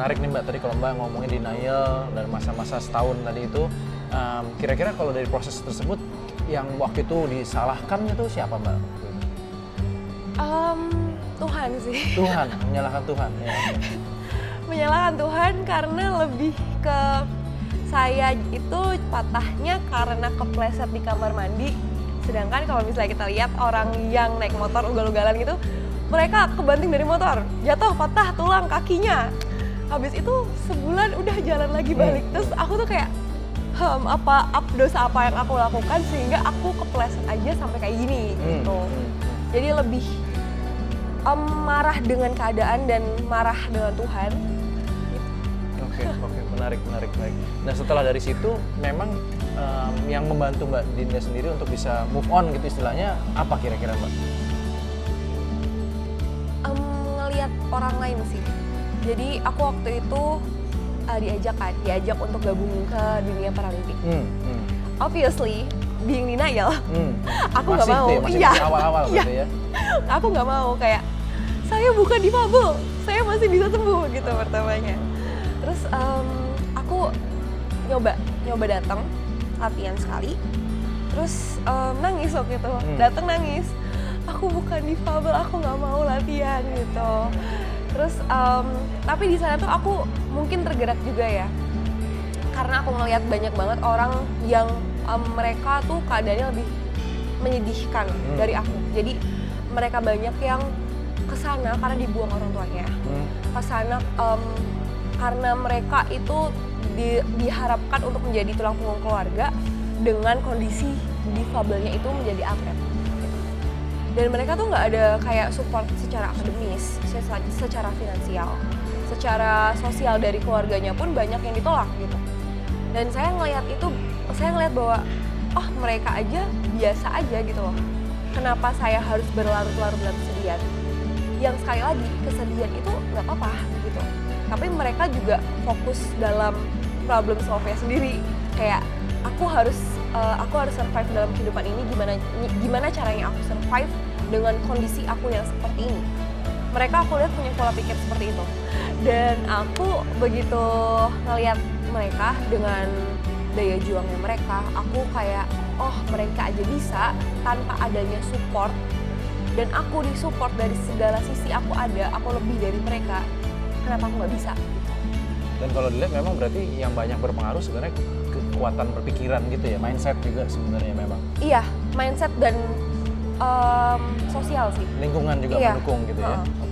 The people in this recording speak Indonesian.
menarik nih mbak tadi kalau mbak ngomongin denial dan masa-masa setahun tadi itu um, kira-kira kalau dari proses tersebut yang waktu itu disalahkan itu siapa mbak? Um, Tuhan sih. Tuhan, menyalahkan Tuhan. Ya. menyalahkan Tuhan karena lebih ke saya itu patahnya karena kepleset di kamar mandi. Sedangkan kalau misalnya kita lihat orang yang naik motor ugal-ugalan gitu, mereka kebanting dari motor, jatuh patah tulang kakinya. Habis itu sebulan udah jalan lagi balik. Hmm. Terus aku tuh kayak hmm, apa up dosa apa yang aku lakukan sehingga aku kepleset aja sampai kayak gini Hmm, gitu. hmm, Jadi lebih em, marah dengan keadaan dan marah dengan Tuhan. Oke, oke, menarik, menarik, menarik. Nah setelah dari situ, memang um, yang membantu Mbak Dinda sendiri untuk bisa move on gitu istilahnya apa kira-kira Mbak? Em, ngelihat orang lain sih. Jadi aku waktu itu uh, diajak kan, diajak untuk gabung ke dunia paralimpik. Hmm, hmm, Obviously, being denial, hmm. Aku nggak mau. masih Iya. awal-awal Iya. gitu ya. aku nggak mau kayak saya bukan difabel, saya masih bisa sembuh gitu pertamanya. Terus em, aku nyoba nyoba datang latihan sekali, terus em, nangis waktu itu, Hmm. datang nangis. Aku bukan difabel, aku nggak mau latihan gitu. Terus em, tapi di sana tuh aku mungkin tergerak juga ya, karena aku ngelihat banyak banget orang yang em, mereka tuh keadaannya lebih menyedihkan Hmm. dari aku. Jadi mereka banyak yang ke sana karena dibuang orang tuanya, Hmm, ke sana em, karena mereka itu di- diharapkan untuk menjadi tulang punggung keluarga dengan kondisi difabelnya itu menjadi atlet. Dan mereka tuh nggak ada kayak support secara akademis, secara finansial, secara sosial dari keluarganya pun banyak yang ditolak gitu. Dan saya ngelihat itu, saya ngelihat bahwa oh mereka aja biasa aja gitu loh. Kenapa saya harus berlarut-larut dalam kesedihan? Yang sekali lagi kesedihan itu nggak apa-apa gitu. Tapi mereka juga fokus dalam problem solve-nya sendiri. Kayak aku harus eh, aku harus survive dalam kehidupan ini gimana gimana caranya aku survive dengan kondisi aku yang seperti ini. Mereka aku lihat punya pola pikir seperti itu. Dan aku begitu ngelihat mereka dengan daya juangnya mereka, aku kayak oh mereka aja bisa tanpa adanya support dan aku disupport dari segala sisi aku ada, aku lebih dari mereka. Kenapa aku nggak bisa? Dan kalau dilihat memang berarti yang banyak berpengaruh sebenarnya kekuatan berpikiran gitu ya, mindset juga sebenarnya memang. Iya, mindset dan em, sosial sih. Lingkungan juga Iya. mendukung gitu ya. Heeh. Oke, oke.